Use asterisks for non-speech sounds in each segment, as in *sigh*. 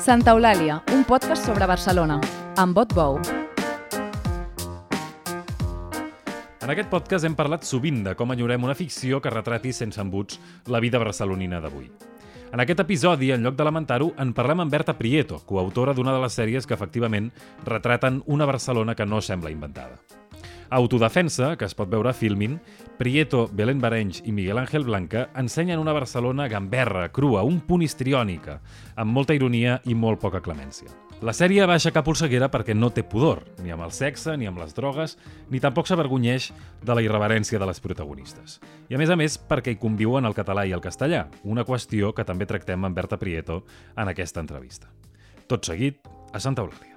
Santa Eulàlia, un podcast sobre Barcelona, amb Bot Bou. En aquest podcast hem parlat sovint de com enyorem una ficció que retrati sense embuts la vida barcelonina d'avui. En aquest episodi, en lloc de lamentar-ho, en parlem amb Berta Prieto, coautora d'una de les sèries que efectivament retraten una Barcelona que no sembla inventada. Autodefensa, que es pot veure a Filmin, Prieto, Belén Barenys i Miguel Ángel Blanca ensenyen una Barcelona gamberra, crua, un punt histriònica, amb molta ironia i molt poca clemència. La sèrie va aixecar polseguera perquè no té pudor, ni amb el sexe, ni amb les drogues, ni tampoc s'avergonyeix de la irreverència de les protagonistes. I a més a més perquè hi conviuen el català i el castellà, una qüestió que també tractem amb Berta Prieto en aquesta entrevista. Tot seguit, a Santa Eulàlia.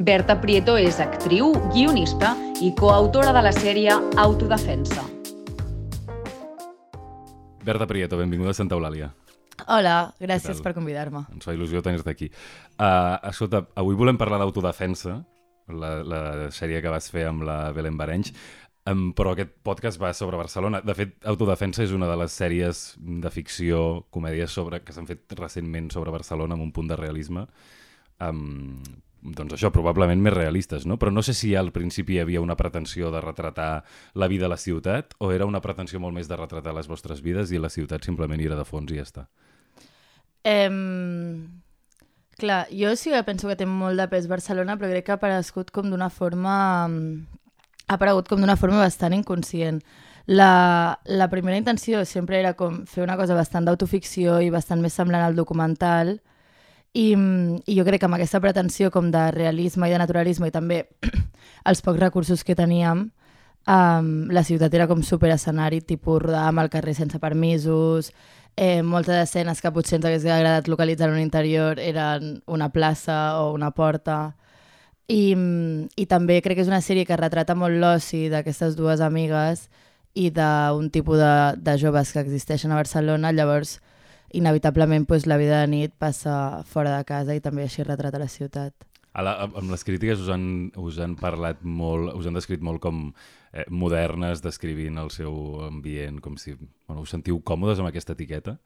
Berta Prieto és actriu, guionista i coautora de la sèrie Autodefensa. Berta Prieto, benvinguda a Santa Eulàlia. Hola, gràcies per convidar-me. Ens fa il·lusió tenir-te aquí. Uh, escolta, avui volem parlar d'autodefensa, la, la sèrie que vas fer amb la Belén Barenys, um, però aquest podcast va sobre Barcelona. De fet, Autodefensa és una de les sèries de ficció, comèdies sobre, que s'han fet recentment sobre Barcelona amb un punt de realisme. Um, doncs això, probablement més realistes, no? Però no sé si al principi hi havia una pretensió de retratar la vida a la ciutat o era una pretensió molt més de retratar les vostres vides i la ciutat simplement era de fons i ja està. Em... Clar, jo sí que penso que té molt de pes Barcelona, però crec que ha aparegut com d'una forma... ha aparegut com d'una forma bastant inconscient. La, la primera intenció sempre era com fer una cosa bastant d'autoficció i bastant més semblant al documental i, i jo crec que amb aquesta pretensió com de realisme i de naturalisme i també *clears throat* els pocs recursos que teníem um, la ciutat era com super escenari, tipus rodàvem al carrer sense permisos, eh, moltes escenes que potser ens hagués agradat localitzar en un interior eren una plaça o una porta. I, I també crec que és una sèrie que retrata molt l'oci d'aquestes dues amigues i d'un tipus de, de joves que existeixen a Barcelona, llavors inevitablement pues, la vida de nit passa fora de casa i també així retrata la ciutat. A la, amb les crítiques us han, us han parlat molt, us han descrit molt com eh, modernes, descrivint el seu ambient, com si... Bueno, us sentiu còmodes amb aquesta etiqueta?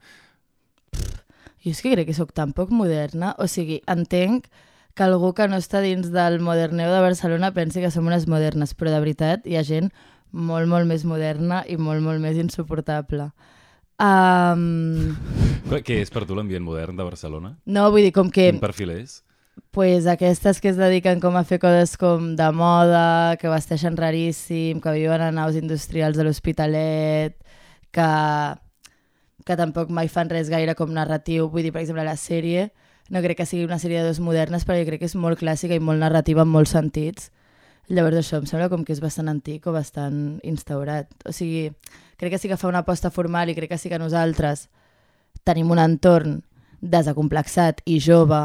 Jo és que crec que sóc tan poc moderna, o sigui, entenc que algú que no està dins del moderneu de Barcelona pensi que som unes modernes, però de veritat hi ha gent molt, molt més moderna i molt, molt més insuportable. Um, Què- és per tu l'ambient modern de Barcelona? no, vull dir, com que Quin perfil és? pues, aquestes que es dediquen com a fer coses com de moda, que vesteixen raríssim, que viuen a naus industrials de l'Hospitalet, que, que tampoc mai fan res gaire com narratiu. Vull dir, per exemple, la sèrie, no crec que sigui una sèrie de dos modernes, però jo crec que és molt clàssica i molt narrativa en molts sentits. Llavors això em sembla com que és bastant antic o bastant instaurat. O sigui, crec que sí que fa una aposta formal i crec que sí que nosaltres tenim un entorn desacomplexat i jove,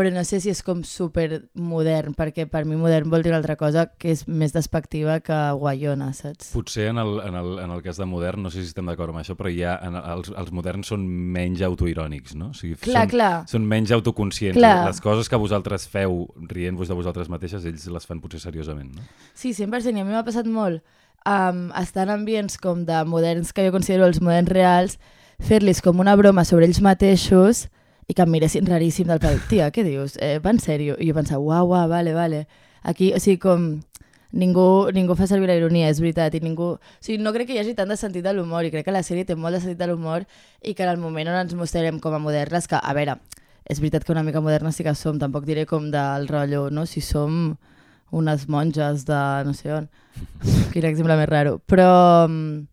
però no sé si és com super modern, perquè per mi modern vol dir una altra cosa que és més despectiva que guaiona, saps? Potser en el, en, el, en el cas de modern, no sé si estem d'acord amb això, però ja en, els, els moderns són menys autoirònics, no? O sigui, Clar, són, clar. són menys autoconscients. Clar. Les coses que vosaltres feu rient-vos de vosaltres mateixes, ells les fan potser seriosament, no? Sí, 100%, i a mi m'ha passat molt um, estar en ambients com de moderns que jo considero els moderns reals, fer-los com una broma sobre ells mateixos i que em miressin raríssim del pal. Tia, què dius? Eh, va en sèrio? I jo pensava, uau, uau, vale, vale. Aquí, o sigui, com ningú, ningú fa servir la ironia, és veritat, i ningú... O sigui, no crec que hi hagi tant de sentit de l'humor, i crec que la sèrie té molt de sentit de l'humor, i que en el moment on ens mostrarem com a modernes, que, a veure, és veritat que una mica modernes sí que som, tampoc diré com del rotllo, no? Si som unes monges de no sé on. Quin exemple més raro. Però mm,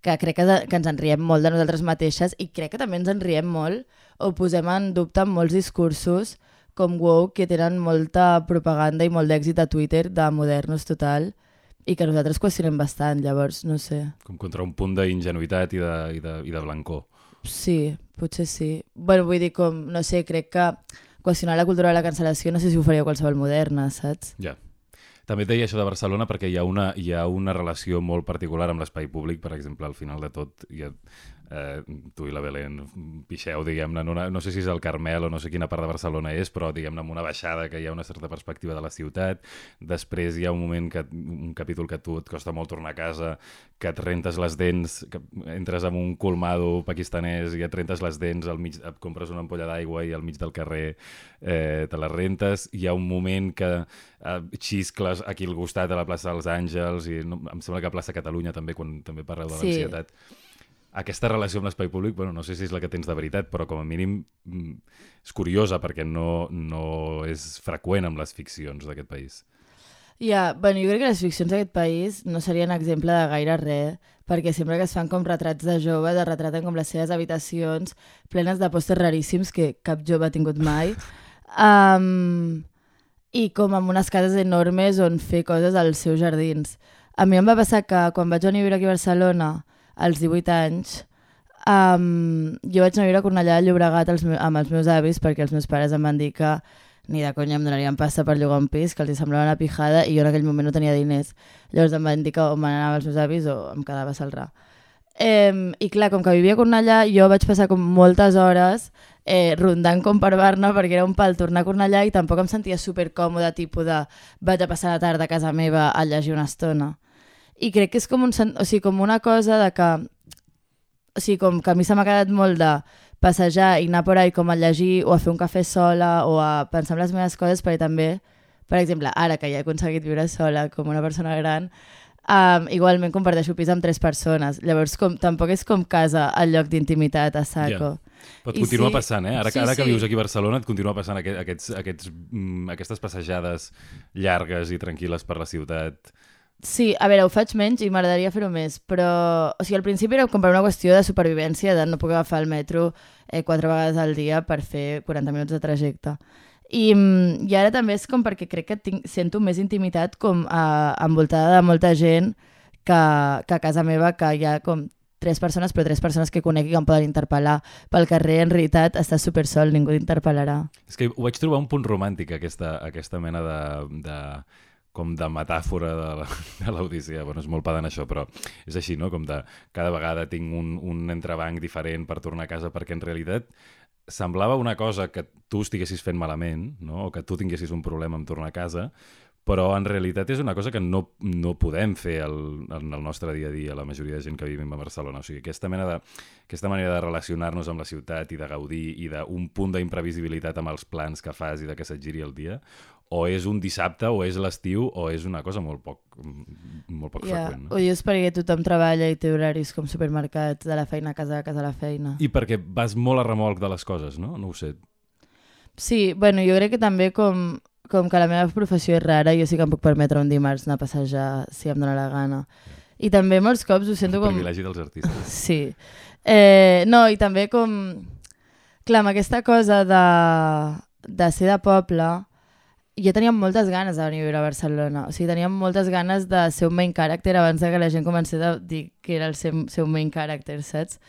que crec que, que ens en riem molt de nosaltres mateixes i crec que també ens en riem molt o posem en dubte molts discursos com woke que tenen molta propaganda i molt d'èxit a Twitter de modernos total i que nosaltres qüestionem bastant, llavors, no sé. Com contra un punt d'ingenuïtat i, de, i, de, i de blancor. Sí, potser sí. bueno, vull dir com, no sé, crec que qüestionar la cultura de la cancel·lació no sé si ho faria qualsevol moderna, saps? Ja. També deia això de Barcelona perquè hi ha una, hi ha una relació molt particular amb l'espai públic, per exemple, al final de tot hi ha, eh, tu i la Belén pixeu, diguem-ne, no, no sé si és el Carmel o no sé quina part de Barcelona és, però diguem-ne amb una baixada que hi ha una certa perspectiva de la ciutat, després hi ha un moment, que un capítol que a tu et costa molt tornar a casa, que et rentes les dents, que entres en un colmado pakistanès i et rentes les dents, al mig, et compres una ampolla d'aigua i al mig del carrer eh, te les rentes, hi ha un moment que eh, xiscles aquí al costat a la plaça dels Àngels i no, em sembla que a plaça Catalunya també, quan també parleu de Sí. l'ansietat aquesta relació amb l'espai públic, bueno, no sé si és la que tens de veritat, però com a mínim mm, és curiosa perquè no, no és freqüent amb les ficcions d'aquest país. Ja, bueno, jo crec que les ficcions d'aquest país no serien exemple de gaire res, perquè sempre que es fan com retrats de joves, es retraten com les seves habitacions plenes de pòsters raríssims que cap jove ha tingut mai. *laughs* Um, I com amb unes cases enormes on fer coses als seus jardins. A mi em va passar que quan vaig venir a viure aquí a Barcelona, als 18 anys, um, jo vaig anar a viure a Cornellà de Llobregat me- amb els meus avis perquè els meus pares em van dir que ni de conya em donarien pasta per llogar un pis, que els semblava una pijada i jo en aquell moment no tenia diners. Llavors em van dir que o n'anava als meus avis o em quedava a Salrà. Eh, I clar, com que vivia a Cornellà, jo vaig passar com moltes hores eh, rondant com per Barna perquè era un pal tornar a Cornellà i tampoc em sentia super còmode, tipus de vaig a passar la tarda a casa meva a llegir una estona. I crec que és com, un, o sigui, com una cosa de que o sigui, com que a mi se m'ha quedat molt de passejar i anar por ahí com a llegir o a fer un cafè sola o a pensar en les meves coses perquè també, per exemple, ara que ja he aconseguit viure sola com una persona gran, um, igualment comparteixo pis amb tres persones. Llavors, com, tampoc és com casa al lloc d'intimitat a saco. Però et I continua sí- passant, eh? Ara, sí, ara que sí. vius aquí a Barcelona et continua passant aquest, aquests, aquests, mm, aquestes passejades llargues i tranquil·les per la ciutat. Sí, a veure, ho faig menys i m'agradaria fer-ho més, però o sigui, al principi era com per una qüestió de supervivència, de no poder agafar el metro eh, quatre vegades al dia per fer 40 minuts de trajecte. I, mm, I ara també és com perquè crec que tinc, sento més intimitat com a, envoltada de molta gent que, que a casa meva, que hi ha com tres persones, però tres persones que conec i que em poden interpel·lar. Pel carrer, en realitat, estàs super sol, ningú t'interpel·larà. És que ho vaig trobar un punt romàntic, aquesta, aquesta mena de, de, com de metàfora *laughs* de l'Odissea. Bueno, és molt pedant això, però és així, no? Com de cada vegada tinc un, un entrebanc diferent per tornar a casa, perquè en realitat semblava una cosa que tu estiguessis fent malament, no? o que tu tinguessis un problema amb tornar a casa, però en realitat és una cosa que no, no podem fer el, en el nostre dia a dia, la majoria de gent que vivim a Barcelona. O sigui, aquesta, mena de, aquesta manera de relacionar-nos amb la ciutat i de gaudir i d'un punt d'imprevisibilitat amb els plans que fas i de que se't giri el dia, o és un dissabte, o és l'estiu, o és una cosa molt poc, molt poc Ja, freqüent. No? dius perquè tothom treballa i té horaris com supermercats, de la feina a casa, de casa a la feina. I perquè vas molt a remolc de les coses, no? No ho sé. Sí, bueno, jo crec que també com, com que la meva professió és rara, jo sí que em puc permetre un dimarts anar a passejar si em dóna la gana. I també molts cops ho sento El com... privilegi dels artistes. *laughs* Sí. Eh, no, i també com... Clar, amb aquesta cosa de, de ser de poble, jo tenia moltes ganes de venir a viure a Barcelona. O sigui, tenia moltes ganes de ser un main character abans de que la gent comencés a dir que era el seu, seu main character, saps?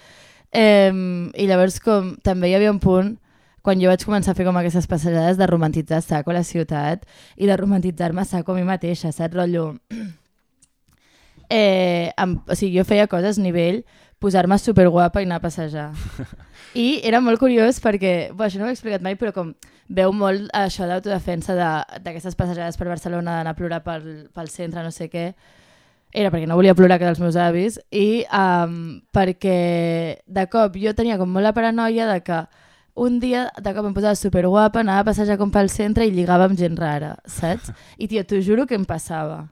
Eh, I llavors com també hi havia un punt quan jo vaig començar a fer com aquestes passejades de romantitzar a saco la ciutat i de romantitzar-me a saco a mi mateixa, saps? Rotllo... *clears throat* Eh, amb, o sigui, jo feia coses a nivell posar-me superguapa i anar a passejar. *laughs* I era molt curiós perquè, bo, això no ho he explicat mai, però com veu molt això d'autodefensa de- d'aquestes passejades per Barcelona, d'anar a plorar pel, pel centre, no sé què, era perquè no volia plorar que dels meus avis i um, perquè de cop jo tenia com molt la paranoia de que un dia de cop em posava superguapa, anava a passejar com pel centre i lligava amb gent rara, saps? *laughs* I tio, t'ho juro que em passava.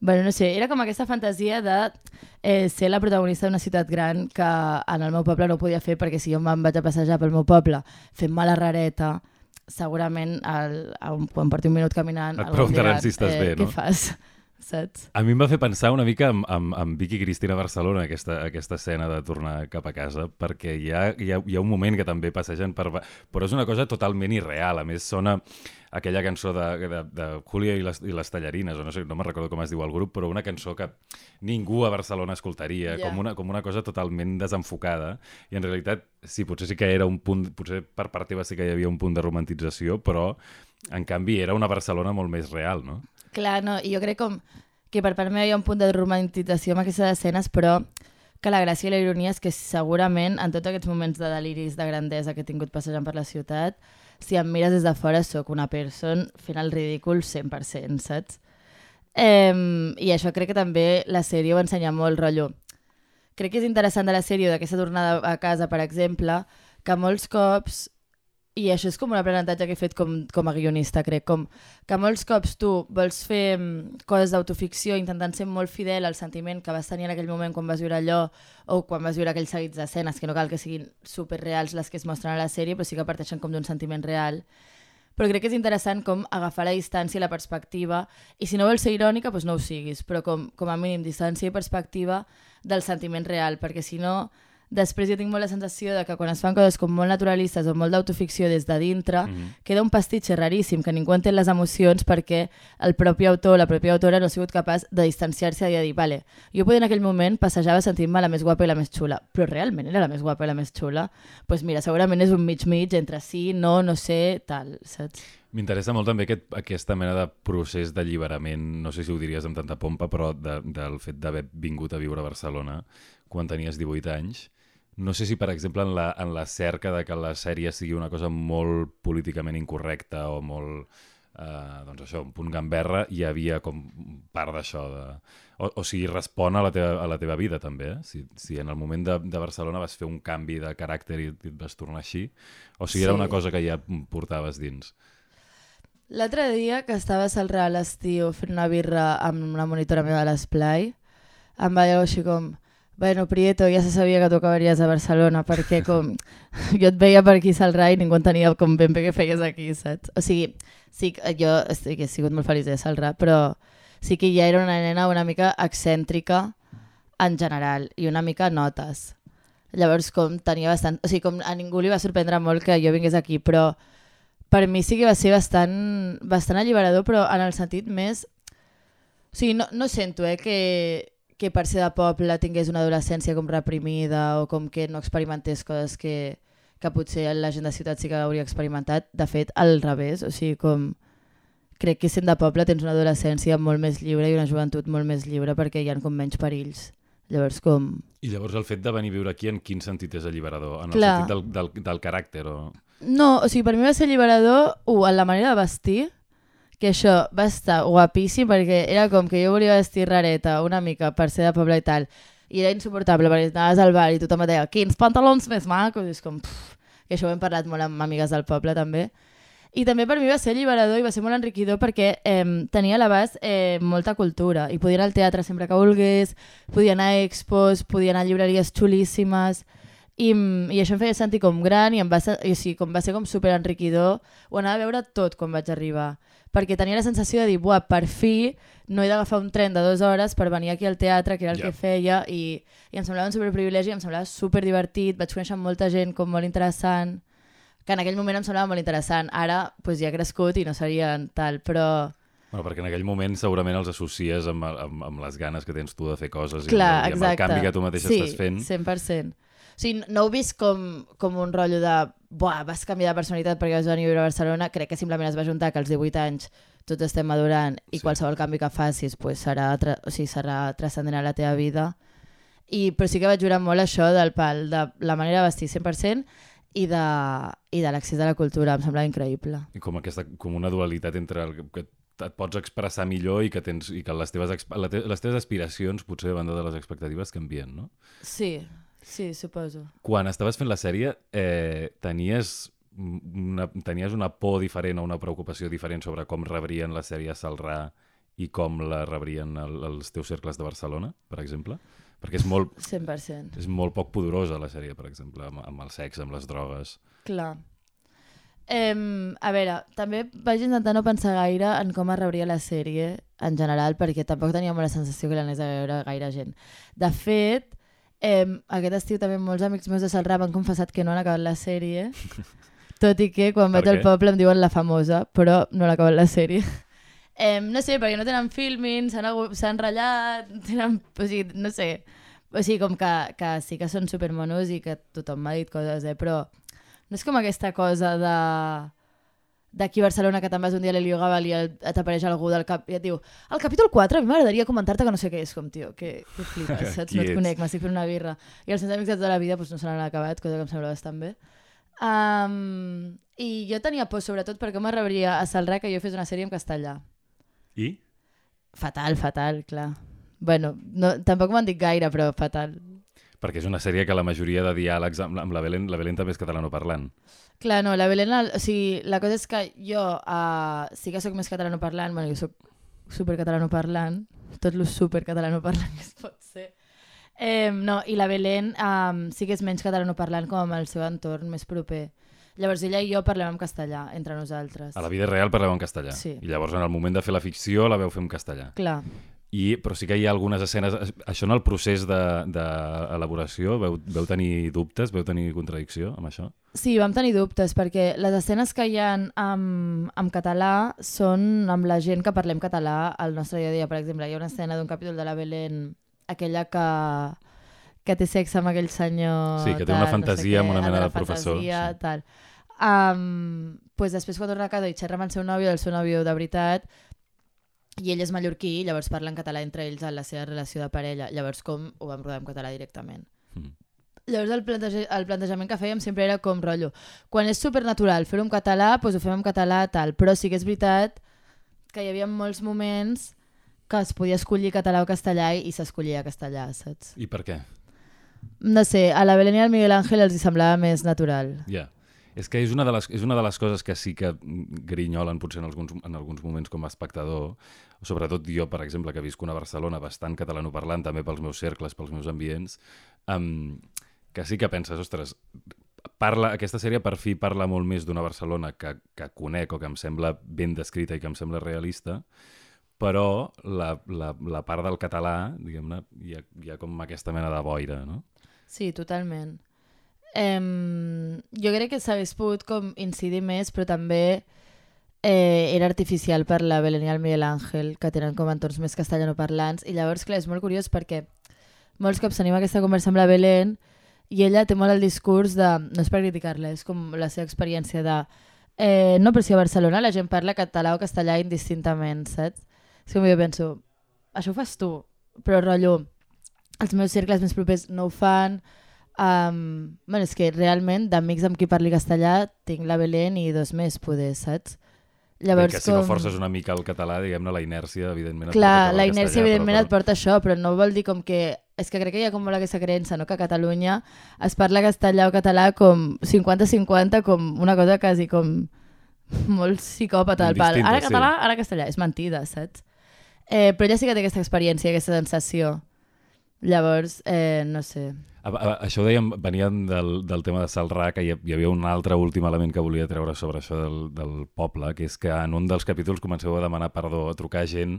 Bueno, no sé, era com aquesta fantasia de eh, ser la protagonista d'una ciutat gran que en el meu poble no podia fer perquè si jo me'n vaig a passejar pel meu poble fent mala rareta, segurament el, un, quan porti un minut caminant... Et preguntaran si estàs eh, bé, no? Què fas? *laughs* Saps? A mi em va fer pensar una mica amb, amb, amb Vicky Cristina a Barcelona, aquesta, aquesta escena de tornar cap a casa, perquè hi ha, hi ha, hi ha un moment que també passegen per... Però és una cosa totalment irreal. A més, sona aquella cançó de, de, de Julia i les, i les tallarines, o no sé, no me'n recordo com es diu el grup, però una cançó que ningú a Barcelona escoltaria, Ja. com, una, com una cosa totalment desenfocada. I en realitat, sí, potser sí que era un punt... Potser per part teva sí que hi havia un punt de romantització, però en canvi era una Barcelona molt més real, no? Clar, no, i jo crec com que per part meva hi ha un punt de romantització amb aquestes escenes, però que la gràcia i la ironia és que segurament en tots aquests moments de deliris de grandesa que he tingut passejant per la ciutat, si em mires des de fora sóc una persona fent el ridícul 100%, saps? Eh, I això crec que també la sèrie ho ensenya molt, rotllo. Crec que és interessant de la sèrie d'aquesta tornada a casa, per exemple, que molts cops i això és com un aprenentatge que he fet com, com a guionista, crec, com que molts cops tu vols fer mm, coses d'autoficció intentant ser molt fidel al sentiment que vas tenir en aquell moment quan vas viure allò o quan vas viure aquells seguits d'escenes, que no cal que siguin superreals les que es mostren a la sèrie, però sí que parteixen com d'un sentiment real. Però crec que és interessant com agafar la distància i la perspectiva, i si no vols ser irònica, doncs no ho siguis, però com, com a mínim distància i perspectiva del sentiment real, perquè si no Després jo tinc molt la sensació de que quan es fan coses com molt naturalistes o molt d'autoficció des de dintre, mm -hmm. queda un pastitxe raríssim, que ningú entén les emocions perquè el propi autor la pròpia autora no ha sigut capaç de distanciar-se i de dir, vale, jo poder en aquell moment passejava sentint-me la més guapa i la més xula, però realment era la més guapa i la més xula? Doncs pues mira, segurament és un mig-mig entre sí, no, no sé, tal, saps? M'interessa molt també aquest, aquesta mena de procés d'alliberament, no sé si ho diries amb tanta pompa, però de, del fet d'haver vingut a viure a Barcelona quan tenies 18 anys no sé si, per exemple, en la, en la cerca de que la sèrie sigui una cosa molt políticament incorrecta o molt, eh, doncs això, un punt gamberra, hi havia com part d'això. De... O, o sigui, respon a la teva, a la teva vida, també. Eh? Si, si en el moment de, de Barcelona vas fer un canvi de caràcter i et vas tornar així, o sigui, sí. era una cosa que ja portaves dins. L'altre dia que estaves al Real Estiu fent una birra amb una monitora meva de l'Esplai, em va dir així com Bueno, Prieto, ja se sabia que tu acabaries a Barcelona, perquè com *laughs* jo et veia per aquí Salrà i ningú entenia com ben bé què feies aquí, saps? O sigui, sí, jo estic, he sigut molt feliç de Salrà, però sí que ja era una nena una mica excèntrica en general i una mica notes. Llavors, com tenia bastant... O sigui, com a ningú li va sorprendre molt que jo vingués aquí, però per mi sí que va ser bastant, bastant alliberador, però en el sentit més... O sigui, no, no sento eh, que, que per ser de poble tingués una adolescència com reprimida o com que no experimentés coses que, que potser la gent de ciutat sí que hauria experimentat. De fet, al revés, o sigui, com crec que sent de poble tens una adolescència molt més lliure i una joventut molt més lliure perquè hi ha com menys perills. Llavors, com... I llavors el fet de venir a viure aquí en quin sentit és alliberador? En Clar. el sentit del, del, del caràcter? O... No, o sigui, per mi va ser alliberador, uh, en la manera de vestir, que això va estar guapíssim perquè era com que jo volia vestir rareta una mica per ser de poble i tal i era insuportable perquè anaves al bar i tothom et deia quins pantalons més macos? I és com pff, que això ho hem parlat molt amb amigues del poble també. I també per mi va ser alliberador i va ser molt enriquidor perquè eh, tenia a l'abast eh, molta cultura i podia anar al teatre sempre que volgués, podia anar a expos, podia anar a llibreries xulíssimes i, i això em feia sentir com gran i, em va, ser, i o sigui, com va ser com super enriquidor ho anava a veure tot quan vaig arribar perquè tenia la sensació de dir, buah, per fi no he d'agafar un tren de dues hores per venir aquí al teatre, que era el yeah. que feia, i, i em semblava un superprivilegi, em semblava superdivertit, vaig conèixer molta gent com molt interessant, que en aquell moment em semblava molt interessant. Ara pues, ja he crescut i no seria tal, però... Bueno, perquè en aquell moment segurament els associes amb, amb, amb les ganes que tens tu de fer coses Clar, i, amb, i amb el canvi que tu mateix sí, estàs fent. Sí, 100%. O sigui, no ho vist com, com un rotllo de Buah, vas canviar de personalitat perquè vas venir a viure a Barcelona. Crec que simplement es va juntar que als 18 anys tots estem madurant i sí. qualsevol canvi que facis pues, serà, o sigui, serà transcendent a la teva vida. I, però sí que vaig jurar molt això del pal, de la manera de vestir 100% i de, i de l'accés a la cultura. Em semblava increïble. I com, aquesta, com una dualitat entre el que et pots expressar millor i que, tens, i que les, teves, les teves aspiracions potser a banda de les expectatives canvien, no? Sí, Sí, suposo. Quan estaves fent la sèrie, eh, tenies, una, tenies una por diferent o una preocupació diferent sobre com rebrien la sèrie a Salrà i com la rebrien el, els teus cercles de Barcelona, per exemple? Perquè és molt... 100%. És molt poc poderosa la sèrie, per exemple, amb, amb el sexe, amb les drogues. Clar. Eh, a veure, també vaig intentar no pensar gaire en com es rebria la sèrie en general, perquè tampoc tenia la sensació que l'anés a veure gaire gent. De fet, Eh, aquest estiu també molts amics meus de Salrà m'han confessat que no han acabat la sèrie, *laughs* tot i que quan vaig al poble em diuen la famosa, però no l'ha acabat la sèrie. *laughs* Eh, no sé, perquè no tenen filming, s'han ratllat, *laughs* tenen, o sigui, no sé, o sigui, com que, que sí que són supermonos i que tothom m'ha dit coses, eh, però no és com aquesta cosa de d'aquí Barcelona que te'n vas un dia l'Elio Gabal i el- t'apareix algú del cap i et diu el capítol 4 a mi m'agradaria comentar-te que no sé què és, com tio, que, que flipes, saps? No et ets? conec, m'estic fent una birra. I els meus amics de tota la vida doncs, no se n'han acabat, cosa que em sembla bastant bé. Um, I jo tenia por, sobretot, perquè m'arribaria a Salrà que jo fes una sèrie en castellà. I? Fatal, fatal, clar. Bueno, no, tampoc m'han dit gaire, però fatal. Perquè és una sèrie que la majoria de diàlegs amb, amb la Belén, la Belén també és catalanoparlant. Clar, no, la Belén, o sigui, la cosa és que jo uh, sí que sóc més catalanoparlant, bueno, jo sóc supercatalanoparlant, tot lo supercatalanoparlant que es pot ser. Eh, no, i la Belén um, sí que és menys catalanoparlant com amb el seu entorn més proper. Llavors ella i jo parlem en castellà entre nosaltres. A la vida real parleu en castellà. Sí. I llavors en el moment de fer la ficció la veu fer en castellà. Clar, I, però sí que hi ha algunes escenes... Això en el procés d'elaboració, de, veu, veu tenir dubtes, veu tenir contradicció amb això? Sí, vam tenir dubtes, perquè les escenes que hi ha en, en català són amb la gent que parlem català al nostre dia a dia. Per exemple, hi ha una escena d'un capítol de la Belén, aquella que, que té sexe amb aquell senyor... Sí, que té una fantasia amb una mena la de professor, Fantasia, sí. tal. Um, pues després quan torna a casa i xerra amb el seu nòvio, el seu nòvio de veritat, i ell és mallorquí, llavors parla en català entre ells en la seva relació de parella. Llavors, com ho vam rodar en català directament. Mm. Llavors el, planteja el plantejament que fèiem sempre era com rotllo. Quan és supernatural fer-ho en català, doncs ho fem en català tal, però sí que és veritat que hi havia molts moments que es podia escollir català o castellà i s'escollia castellà, saps? I per què? No sé, a la Belén i al Miguel Ángel els hi semblava més natural. Ja. És que és una, de les, és una de les coses que sí que grinyolen potser en alguns, en alguns moments com a espectador, sobretot jo, per exemple, que visc una Barcelona bastant catalanoparlant, també pels meus cercles, pels meus ambients, um, que sí que penses, ostres, parla, aquesta sèrie per fi parla molt més d'una Barcelona que, que conec o que em sembla ben descrita i que em sembla realista, però la, la, la part del català, diguem-ne, hi, ha, hi ha com aquesta mena de boira, no? Sí, totalment. Em, jo crec que s'hagués pogut com incidir més, però també eh, era artificial per la Belén i el Miguel Ángel, que tenen com entorns més castellanoparlants. I llavors, clar, és molt curiós perquè molts cops tenim aquesta conversa amb la Belén i ella té molt el discurs de... No és per criticar-la, és com la seva experiència de... Eh, no, però si a Barcelona la gent parla català o castellà indistintament, saps? És com jo penso, això ho fas tu, però rotllo, els meus cercles més propers no ho fan, Um, bueno, és que realment d'amics amb qui parli castellà tinc la Belén i dos més, poder, saps? Llavors, que si com... no forces una mica el català, diguem-ne, la inèrcia, evidentment... Clar, la inèrcia, castellà, evidentment, però, et porta això, però no vol dir com que... És que crec que hi ha com molt aquesta creença, no?, que a Catalunya es parla castellà o català com 50-50, com una cosa quasi com molt psicòpata al pal. Ara sí. català, ara castellà. És mentida, saps? Eh, però ella sí que té aquesta experiència, aquesta sensació. Llavors, eh, no sé... A, a, això ho dèiem, venien del, del tema de Salrà, que hi, hi havia un altre últim element que volia treure sobre això del, del poble, que és que en un dels capítols comenceu a demanar perdó, a trucar gent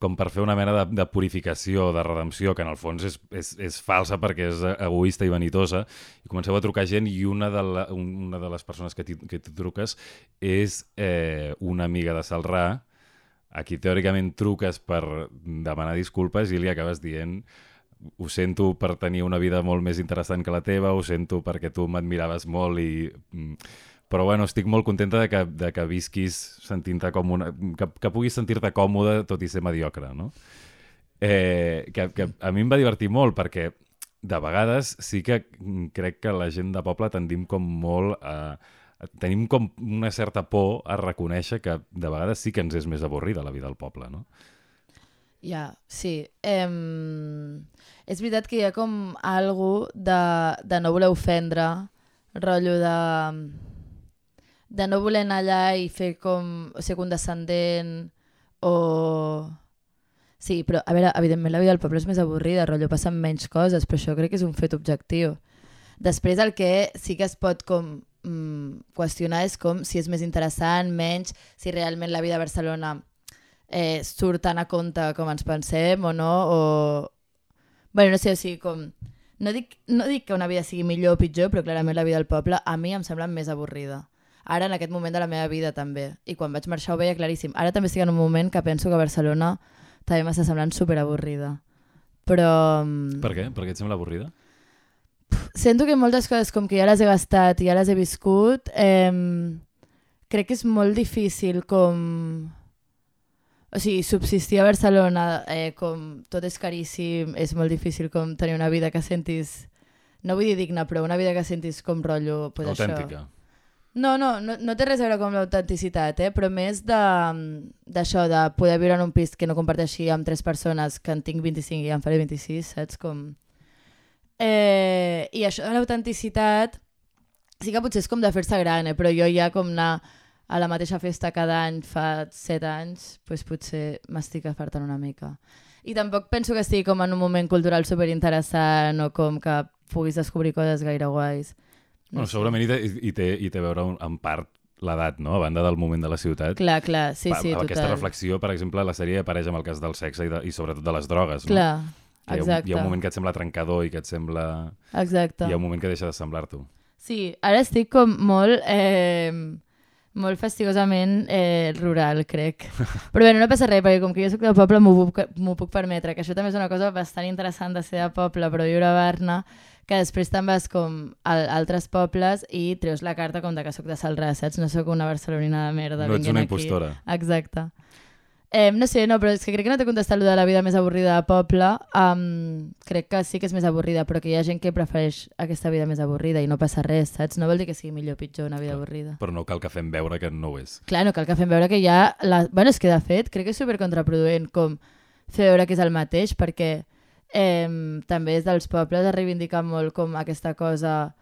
com per fer una mena de, de purificació, de redempció, que en el fons és, és, és falsa perquè és egoista i vanitosa, i comenceu a trucar gent i una de, la, una de les persones que t'hi truques és eh, una amiga de Salrà, a qui teòricament truques per demanar disculpes i li acabes dient ho sento per tenir una vida molt més interessant que la teva, ho sento perquè tu m'admiraves molt i... mm, Però bueno, estic molt contenta de que, de que visquis sentint-te com una... Que, que puguis sentir-te còmode tot i ser mediocre, no? Eh, que, que a mi em va divertir molt perquè de vegades sí que crec que la gent de poble tendim com molt a- Tenim com una certa por a reconèixer que de vegades sí que ens és més avorrida la vida al poble, no? Ja, sí. Em... És veritat que hi ha com algo de, de no voler ofendre, rotllo de, de no voler anar allà i fer com ser condescendent o... Sí, però a veure, evidentment la vida del poble és més avorrida, rotllo, passen menys coses, però això crec que és un fet objectiu. Després el que sí que es pot com mm, qüestionar és com si és més interessant, menys, si realment la vida a Barcelona eh, surt tan a compte com ens pensem o no, o... bueno, no sé, o sigui, com... No dic, no dic que una vida sigui millor o pitjor, però clarament la vida del poble a mi em sembla més avorrida. Ara, en aquest moment de la meva vida, també. I quan vaig marxar ho veia claríssim. Ara també estic en un moment que penso que Barcelona també m'està semblant superavorrida. Però... mm, Per què? Per què et sembla avorrida? sento que moltes coses com que ja les he gastat i ja les he viscut, eh, crec que és molt difícil com... O sigui, subsistir a Barcelona, eh, com tot és caríssim, és molt difícil com tenir una vida que sentis... No vull dir digna, però una vida que sentis com rotllo... Pues Autèntica. Això. No, no, no, no té res a veure amb l'autenticitat, eh? però més d'això, de, de poder viure en un pis que no comparteixi amb tres persones, que en tinc 25 i en faré 26, saps? Com... Eh, I això de l'autenticitat sí que potser és com de fer-se gran, eh? però jo ja com anar a la mateixa festa cada any fa 7 anys, doncs potser m'estic afartant una mica. I tampoc penso que estigui com en un moment cultural superinteressant o com que puguis descobrir coses gaire guais. Bueno, sé. segurament hi té, hi té, hi té a veure un, en part l'edat, no? A banda del moment de la ciutat. Clar, clar, sí, sí, amb Aquesta total. reflexió, per exemple, la sèrie apareix amb el cas del sexe i, de, i sobretot de les drogues. No? Clar, Que hi, ha un, exacte. hi ha un moment que et sembla trencador i que et sembla... Exacte. Hi ha un moment que deixa de semblar-t'ho. Sí, ara estic com molt... Eh, molt fastigosament eh, rural, crec. Però bé, no passa res, perquè com que jo soc de poble m'ho puc, puc permetre, que això també és una cosa bastant interessant de ser de poble, però viure a Barna, que després te'n vas com a altres pobles i treus la carta com de que sóc de Salrà, saps? No sóc una barcelonina de merda. No ets una aquí. impostora. Exacte. Eh, no sé, no, però és que crec que no t'he contestat allò de la vida més avorrida de poble. Um, crec que sí que és més avorrida, però que hi ha gent que prefereix aquesta vida més avorrida i no passa res, saps? No vol dir que sigui millor o pitjor una vida avorrida. Però no cal que fem veure que no ho és. Clar, no cal que fem veure que hi ha... La... Bueno, és que de fet crec que és super contraproduent com fer veure que és el mateix, perquè eh, també és dels pobles a reivindicar molt com aquesta cosa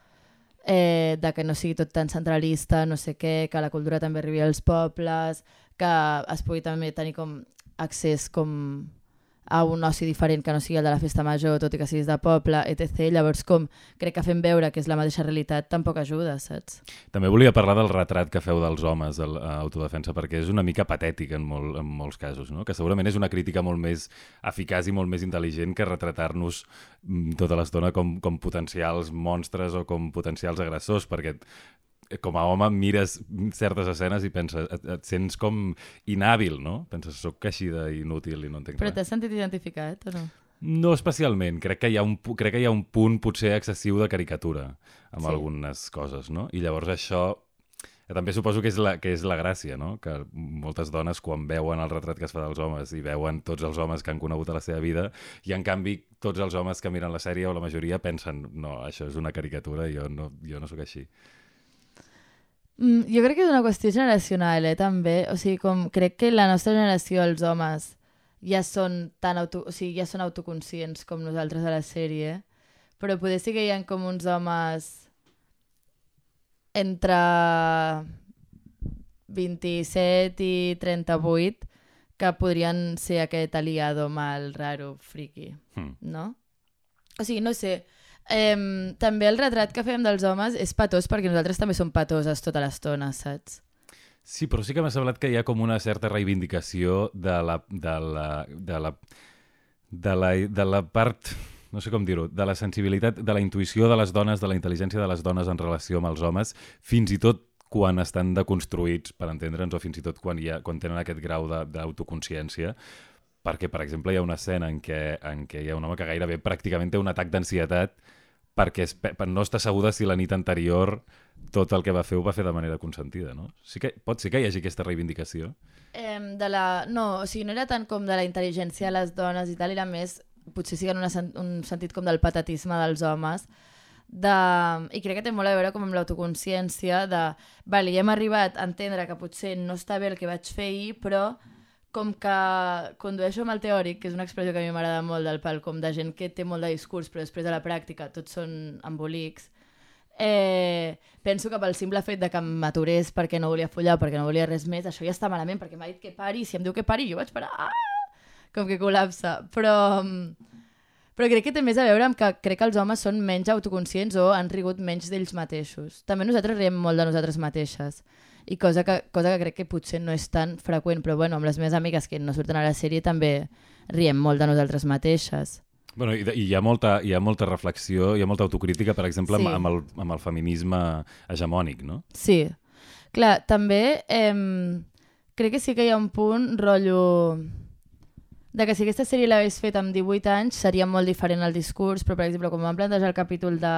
eh, de que no sigui tot tan centralista, no sé què, que la cultura també arribi als pobles, que es pugui també tenir com accés com a un oci diferent que no sigui el de la festa major, tot i que siguis de poble, etc. Llavors, com crec que fent veure que és la mateixa realitat tampoc ajuda, saps? També volia parlar del retrat que feu dels homes a l'autodefensa, perquè és una mica patètic en, molt, en molts casos, no? que segurament és una crítica molt més eficaç i molt més intel·ligent que retratar-nos mm, tota l'estona com, com potencials monstres o com potencials agressors, perquè com a home mires certes escenes i penses, et, et sents com inhàbil, no? Penses, sóc així d'inútil i no entenc Però res. t'has sentit identificat o no? No especialment, crec que hi ha un, crec que hi ha un punt potser excessiu de caricatura amb Sí. algunes coses, no? I llavors això eh, també suposo que és, la, que és la gràcia, no? Que moltes dones quan veuen el retrat que es fa dels homes i veuen tots els homes que han conegut a la seva vida i en canvi tots els homes que miren la sèrie o la majoria pensen no, això és una caricatura, jo no, jo no sóc així. Mm, jo crec que és una qüestió generacional, eh, també. O sigui, com crec que la nostra generació, els homes, ja són tan auto, o sigui, ja són autoconscients com nosaltres a la sèrie, però poder sí que hi ha com uns homes entre 27 i 38 que podrien ser aquest aliado mal, raro, friki Hmm. no? O sigui, no sé, eh, també el retrat que fem dels homes és patós perquè nosaltres també som patoses tota l'estona, saps? Sí, però sí que m'ha semblat que hi ha com una certa reivindicació de la, de la, de la, de la, de la part, no sé com dir-ho, de la sensibilitat, de la intuïció de les dones, de la intel·ligència de les dones en relació amb els homes, fins i tot quan estan deconstruïts, per entendre'ns, o fins i tot quan, hi ha, quan tenen aquest grau d'autoconsciència, perquè, per exemple, hi ha una escena en què, en què hi ha un home que gairebé pràcticament té un atac d'ansietat perquè es, pe- no està segura si la nit anterior tot el que va fer ho va fer de manera consentida, no? Sí que, pot ser que hi hagi aquesta reivindicació. Eh, de la... No, o sigui, no era tant com de la intel·ligència de les dones i tal, era més, potser sí que en una, un sentit com del patatisme dels homes, de... i crec que té molt a veure com amb l'autoconsciència de, vale, ja hem arribat a entendre que potser no està bé el que vaig fer ahir, però com que condueixo amb el teòric, que és una expressió que a mi m'agrada molt del pal, com de gent que té molt de discurs, però després de la pràctica tots són embolics, eh, penso que pel simple fet de que m'aturés perquè no volia follar, perquè no volia res més, això ja està malament, perquè m'ha dit que pari, si em diu que pari, jo vaig parar, ah! com que col·lapsa. Però, però crec que té més a veure amb que crec que els homes són menys autoconscients o han rigut menys d'ells mateixos. També nosaltres riem molt de nosaltres mateixes. I cosa que, cosa que crec que potser no és tan freqüent, però bueno, amb les meves amigues que no surten a la sèrie també riem molt de nosaltres mateixes. Bueno, i, i hi, ha molta, hi ha molta reflexió, hi ha molta autocrítica, per exemple, Sí. amb, amb, el, amb el feminisme hegemònic, no? Sí. Clar, també eh, crec que sí que hi ha un punt rotllo de que si aquesta sèrie l'hagués fet amb 18 anys seria molt diferent el discurs, però per exemple, com vam plantejar el capítol de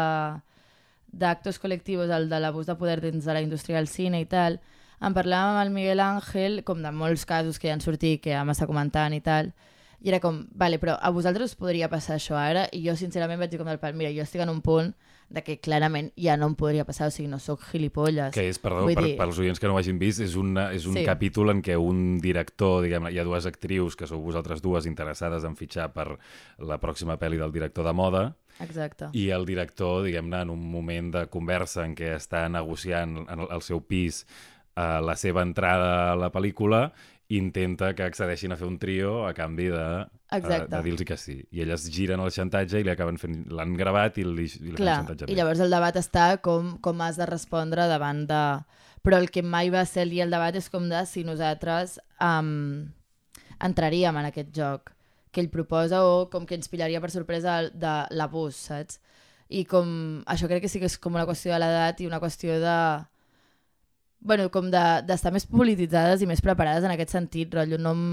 d'actos col·lectius, el de l'abús de poder dins de la indústria del cine i tal, en parlàvem amb el Miguel Ángel, com de molts casos que ja han sortit, que ja m'està comentant i tal, i era com, vale, però a vosaltres us podria passar això ara? I jo sincerament vaig dir com del pal, mira, jo estic en un punt de que clarament ja no em podria passar, o sigui, no sóc gilipolles. Que és, perdó, Vull per, dir- pels oients que no ho hagin vist, és, una, és un Sí. capítol en què un director, diguem hi ha dues actrius, que sou vosaltres dues interessades en fitxar per la pròxima pel·li del director de moda, Exacte. i el director, diguem-ne, en un moment de conversa en què està negociant en el, seu pis eh, la seva entrada a la pel·lícula, intenta que accedeixin a fer un trio a canvi de, eh, Exacte. de dir-los que sí. I elles giren el xantatge i li acaben fent... L'han gravat i li, i li fan Clar, el xantatge. i llavors el debat està com, com has de respondre davant de... Però el que mai va ser el dia el debat és com de si nosaltres um, entraríem en aquest joc que ell proposa o com que ens pillaria per sorpresa de l'abús, saps? I com... Això crec que sí que és com una qüestió de l'edat i una qüestió de... Bueno, com de- d'estar de, més polititzades i més preparades en aquest sentit, rotllo, no em,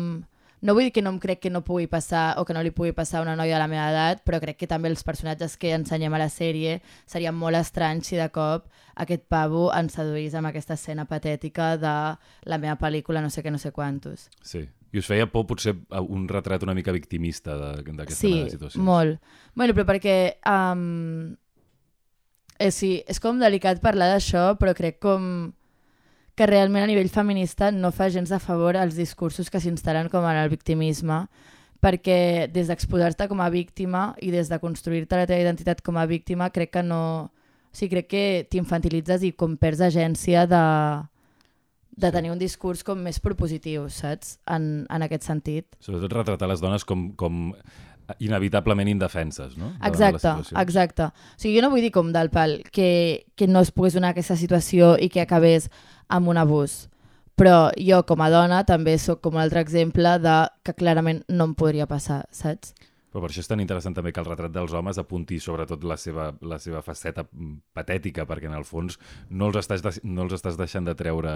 no vull dir que no em crec que no pugui passar o que no li pugui passar a una noia de la meva edat, però crec que també els personatges que ensenyem a la sèrie serien molt estranys si de cop aquest pavo ens seduís amb aquesta escena patètica de la meva pel·lícula no sé què, no sé quantos. Sí. I us feia por potser un retrat una mica victimista d'aquesta Sí, mena de situacions. molt. Bueno, però perquè... Um, eh, sí, és com delicat parlar d'això, però crec com que realment a nivell feminista no fa gens de favor als discursos que s'instal·len com en el victimisme, perquè des d'exposar-te com a víctima i des de construir-te la teva identitat com a víctima crec que no... O sigui, crec que t'infantilitzes i com perds agència de, de tenir un discurs com més propositiu, saps? En, en aquest sentit. Sobretot retratar les dones com, com inevitablement indefenses, no? Exacte, exacte. O sigui, jo no vull dir com del pal que, que no es pogués donar aquesta situació i que acabés amb un abús. Però jo, com a dona, també sóc com un altre exemple de que clarament no em podria passar, saps? Però per això és tan interessant també que el retrat dels homes apunti sobretot la seva, la seva faceta mm, patètica, perquè en el fons no els, estàs de, no els estàs deixant de treure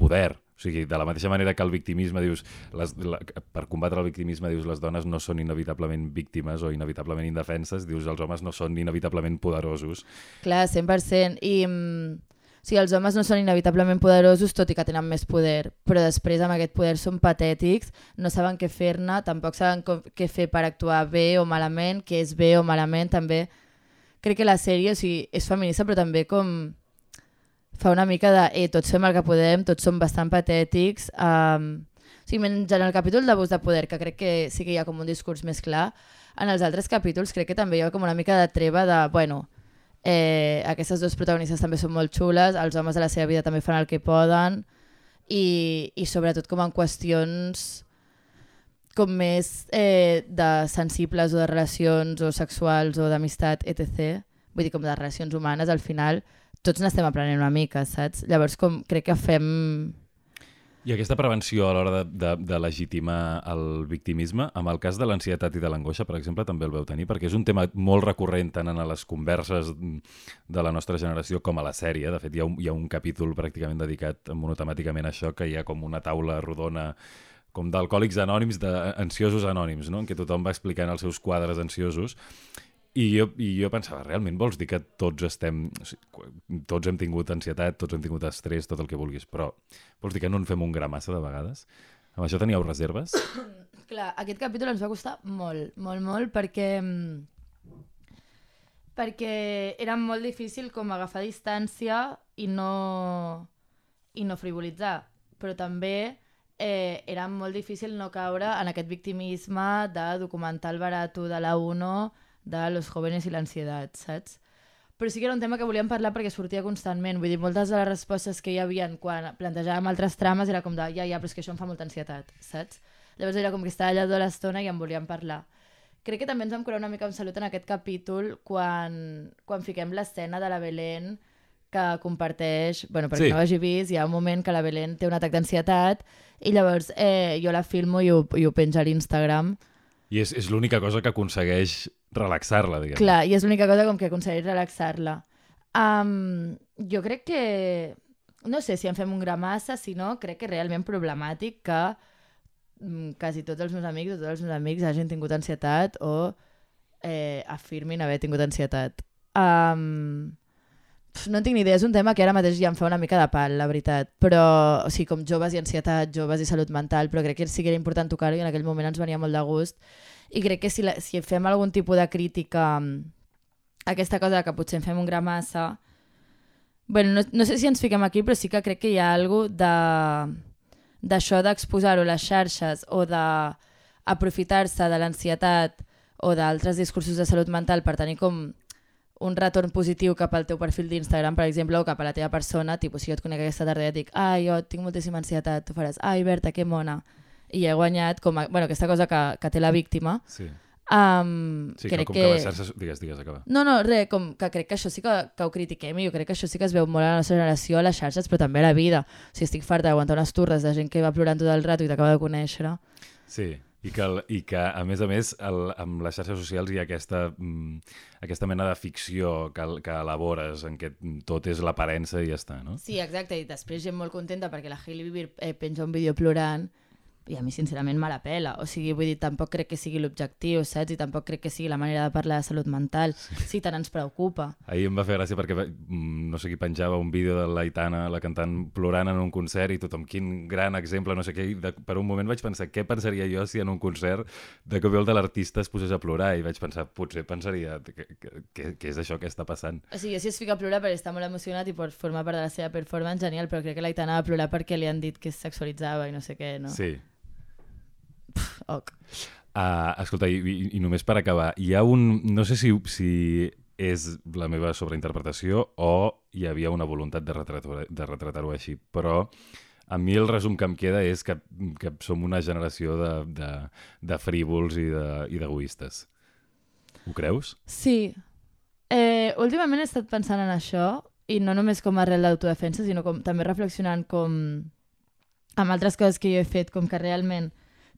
poder. O sigui, de la mateixa manera que el victimisme, dius, les, la, per combatre el victimisme, dius, les dones no són inevitablement víctimes o inevitablement indefenses, dius, els homes no són inevitablement poderosos. Clar, 100%. I, mm, sigui, els homes no són inevitablement poderosos, tot i que tenen més poder, però després amb aquest poder són patètics, no saben què fer-ne, tampoc saben com, què fer per actuar bé o malament, què és bé o malament, també. Crec que la sèrie o sigui, és feminista, però també com fa una mica de, eh, tots fem el que podem, tots som bastant patètics, um, o sigui, menys en el capítol d'abús de poder, que crec que sí que hi ha com un discurs més clar, en els altres capítols crec que també hi ha com una mica de treva de, bueno, eh, aquestes dues protagonistes també són molt xules, els homes de la seva vida també fan el que poden i, i sobretot com en qüestions com més eh, de sensibles o de relacions o sexuals o d'amistat, etc. Vull dir, com de relacions humanes, al final tots n'estem aprenent una mica, saps? Llavors com crec que fem... I aquesta prevenció a l'hora de, de, de legitimar el victimisme, amb el cas de l'ansietat i de l'angoixa, per exemple, també el veu tenir, perquè és un tema molt recurrent tant en les converses de la nostra generació com a la sèrie. De fet, hi ha un, hi ha un capítol pràcticament dedicat monotemàticament a això, que hi ha com una taula rodona com d'alcohòlics anònims, d'ansiosos anònims, no? en què tothom va explicant els seus quadres ansiosos. I jo, I jo pensava, realment vols dir que tots estem... o sigui, Tots hem tingut ansietat, tots hem tingut estrès, tot el que vulguis, però vols dir que no en fem un gra massa de vegades? Amb això teníeu reserves? *coughs* Clar, aquest capítol ens va costar molt, molt, molt, perquè mm, perquè era molt difícil com agafar distància i no, i no frivolitzar, però també eh, era molt difícil no caure en aquest victimisme de documental barato de la UNO de los jóvenes i l'ansietat, saps? Però sí que era un tema que volíem parlar perquè sortia constantment. Vull dir, moltes de les respostes que hi havia quan plantejàvem altres trames era com de ja, ja, però és que això em fa molta ansietat, saps? Llavors era com que estava allà tota l'estona i en volíem parlar. Crec que també ens vam curar una mica amb salut en aquest capítol quan, quan fiquem l'escena de la Belén que comparteix, bueno, perquè Sí. no ho hagi vist, hi ha un moment que la Belén té un atac d'ansietat i llavors eh, jo la filmo i ho, i ho penjo a l'Instagram. I és, és l'única cosa que aconsegueix relaxar-la, diguem. Clar, i és l'única cosa com que aconsegueix relaxar-la. Um, jo crec que... No sé si en fem un gra massa, si no, crec que és realment problemàtic que mm, quasi tots els meus amics o tots els meus amics hagin tingut ansietat o eh, afirmin haver tingut ansietat. Um, No en tinc ni idea, és un tema que ara mateix ja em fa una mica de pal, la veritat. Però, o sigui, com joves i ansietat, joves i salut mental, però crec que sí que era important tocar-ho i en aquell moment ens venia molt de gust. I crec que si, la, si fem algun tipus de crítica a aquesta cosa que potser en fem un gra massa... bueno, no, no sé si ens fiquem aquí, però sí que crec que hi ha alguna de d'això d'exposar-ho a les xarxes o d'aprofitar-se de l'ansietat o d'altres discursos de salut mental per tenir com un retorn positiu cap al teu perfil d'Instagram, per exemple, o cap a la teva persona, tipus, si jo et conec aquesta tarda i et dic ai, jo tinc moltíssima ansietat, tu faràs ai, Berta, que mona, i he guanyat com a, bueno, aquesta cosa que, que té la víctima, Sí, um, sí que, crec com que... que xarxes... Digues, digues, acaba. No, no, res, com que crec que això sí que, que ho critiquem i jo crec que això sí que es veu molt a la nostra generació, a les xarxes, però també a la vida. O sigui, estic farta d'aguantar unes turres de gent que va plorant tot el rato i t'acaba de conèixer. Sí, i que, el, i que a més a més el, amb les xarxes socials hi ha aquesta, mm, aquesta mena de ficció que, que elabores en què tot és l'aparença i ja està, no? Sí, exacte, i després gent molt contenta perquè la Hailey Bieber eh, penja un vídeo plorant i a mi sincerament me la pela, o sigui, vull dir, tampoc crec que sigui l'objectiu, saps? I tampoc crec que sigui la manera de parlar de salut mental, sí. si tant ens preocupa. Ahir em va fer gràcia perquè no sé qui penjava un vídeo de l'Aitana, la cantant plorant en un concert i tothom, quin gran exemple, no sé què, de, per un moment vaig pensar, què pensaria jo si en un concert de cop i volta l'artista es posés a plorar i vaig pensar, potser pensaria què és això que està passant? O sigui, si es fica a plorar perquè està molt emocionat i pot formar part de la seva performance, genial, però crec que l'Aitana va plorar perquè li han dit que es sexualitzava i no sé què, no? Sí. Ok. Uh, escolta, i, i, i només per acabar, hi ha un... No sé si, si és la meva sobreinterpretació o hi havia una voluntat de retratar-ho de retratar així, però a mi el resum que em queda és que, que som una generació de, de, de frívols i de- i d'egoistes. Ho creus? Sí. Eh, últimament he estat pensant en això i no només com a arrel d'autodefensa, sinó com, també reflexionant com amb altres coses que jo he fet, com que realment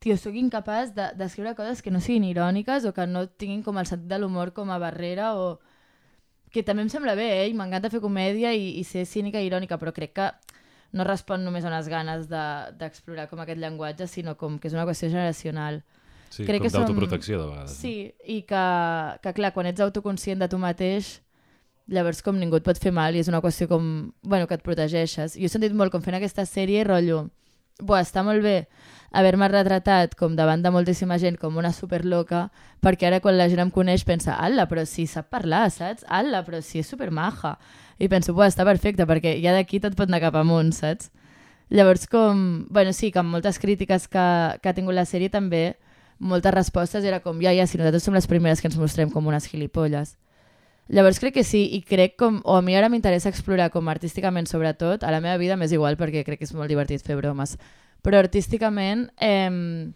tio, sóc incapaç de- d'escriure coses que no siguin iròniques o que no tinguin com el sentit de l'humor com a barrera o que també em sembla bé, eh? i m'encanta fer comèdia i, i ser cínica i irònica, però crec que no respon només a unes ganes de- d'explorar com aquest llenguatge, sinó com que és una qüestió generacional. Sí, Crec com que som- d'autoprotecció, de vegades. Sí, i que, que clar, quan ets autoconscient de tu mateix, llavors com ningú et pot fer mal i és una qüestió com, bueno, que et protegeixes. Jo he sentit molt com fent aquesta sèrie, rotllo, buah, està molt bé haver-me retratat com davant de moltíssima gent com una superloca, perquè ara quan la gent em coneix pensa, ala, però si sap parlar, saps? Ala, però si és supermaja. I penso, buah, està perfecte, perquè ja d'aquí tot pot anar cap amunt, saps? Llavors, com... Bueno, sí, que amb moltes crítiques que, que ha tingut la sèrie també, moltes respostes era com, ja, ja, si nosaltres som les primeres que ens mostrem com unes gilipolles. Llavors crec que sí, i crec com... O a mi ara m'interessa explorar com artísticament sobretot, a la meva vida m'és igual perquè crec que és molt divertit fer bromes, però artísticament eh,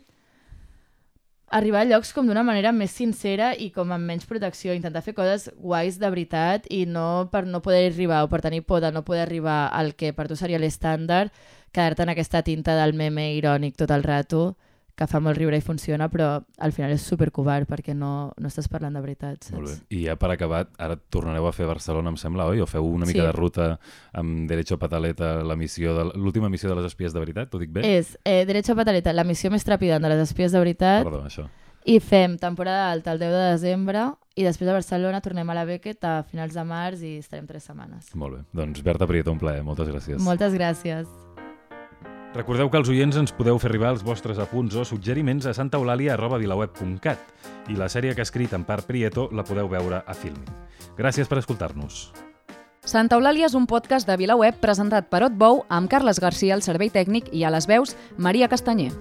arribar a llocs com d'una manera més sincera i com amb menys protecció, intentar fer coses guais de veritat i no per no poder arribar o per tenir por de no poder arribar al que per tu seria l'estàndard, quedar-te en aquesta tinta del meme irònic tot el rato, que fa molt riure i funciona, però al final és supercovard perquè no, no estàs parlant de veritat, saps? Molt bé. I ja per acabar, ara tornareu a fer Barcelona, em sembla, oi? O feu una mica Sí. de ruta amb Derecho Pataleta, la missió de l'última missió de les espies de veritat, ho dic bé? És eh, Derecho a Pataleta, la missió més trepidant de les espies de veritat, Perdó, això. i fem temporada alta el 10 de desembre i després a Barcelona tornem a la Beckett a finals de març i estarem tres setmanes. Molt bé. Doncs Berta Prieto, un plaer. Moltes gràcies. Moltes gràcies. Recordeu que els oients ens podeu fer arribar els vostres apunts o suggeriments a santaeulàlia.vilaweb.cat i la sèrie que ha escrit en part Prieto la podeu veure a Filmin. Gràcies per escoltar-nos. Santa Eulàlia és un podcast de VilaWeb presentat per Otbou amb Carles Garcia al servei tècnic i a les veus Maria Castanyer.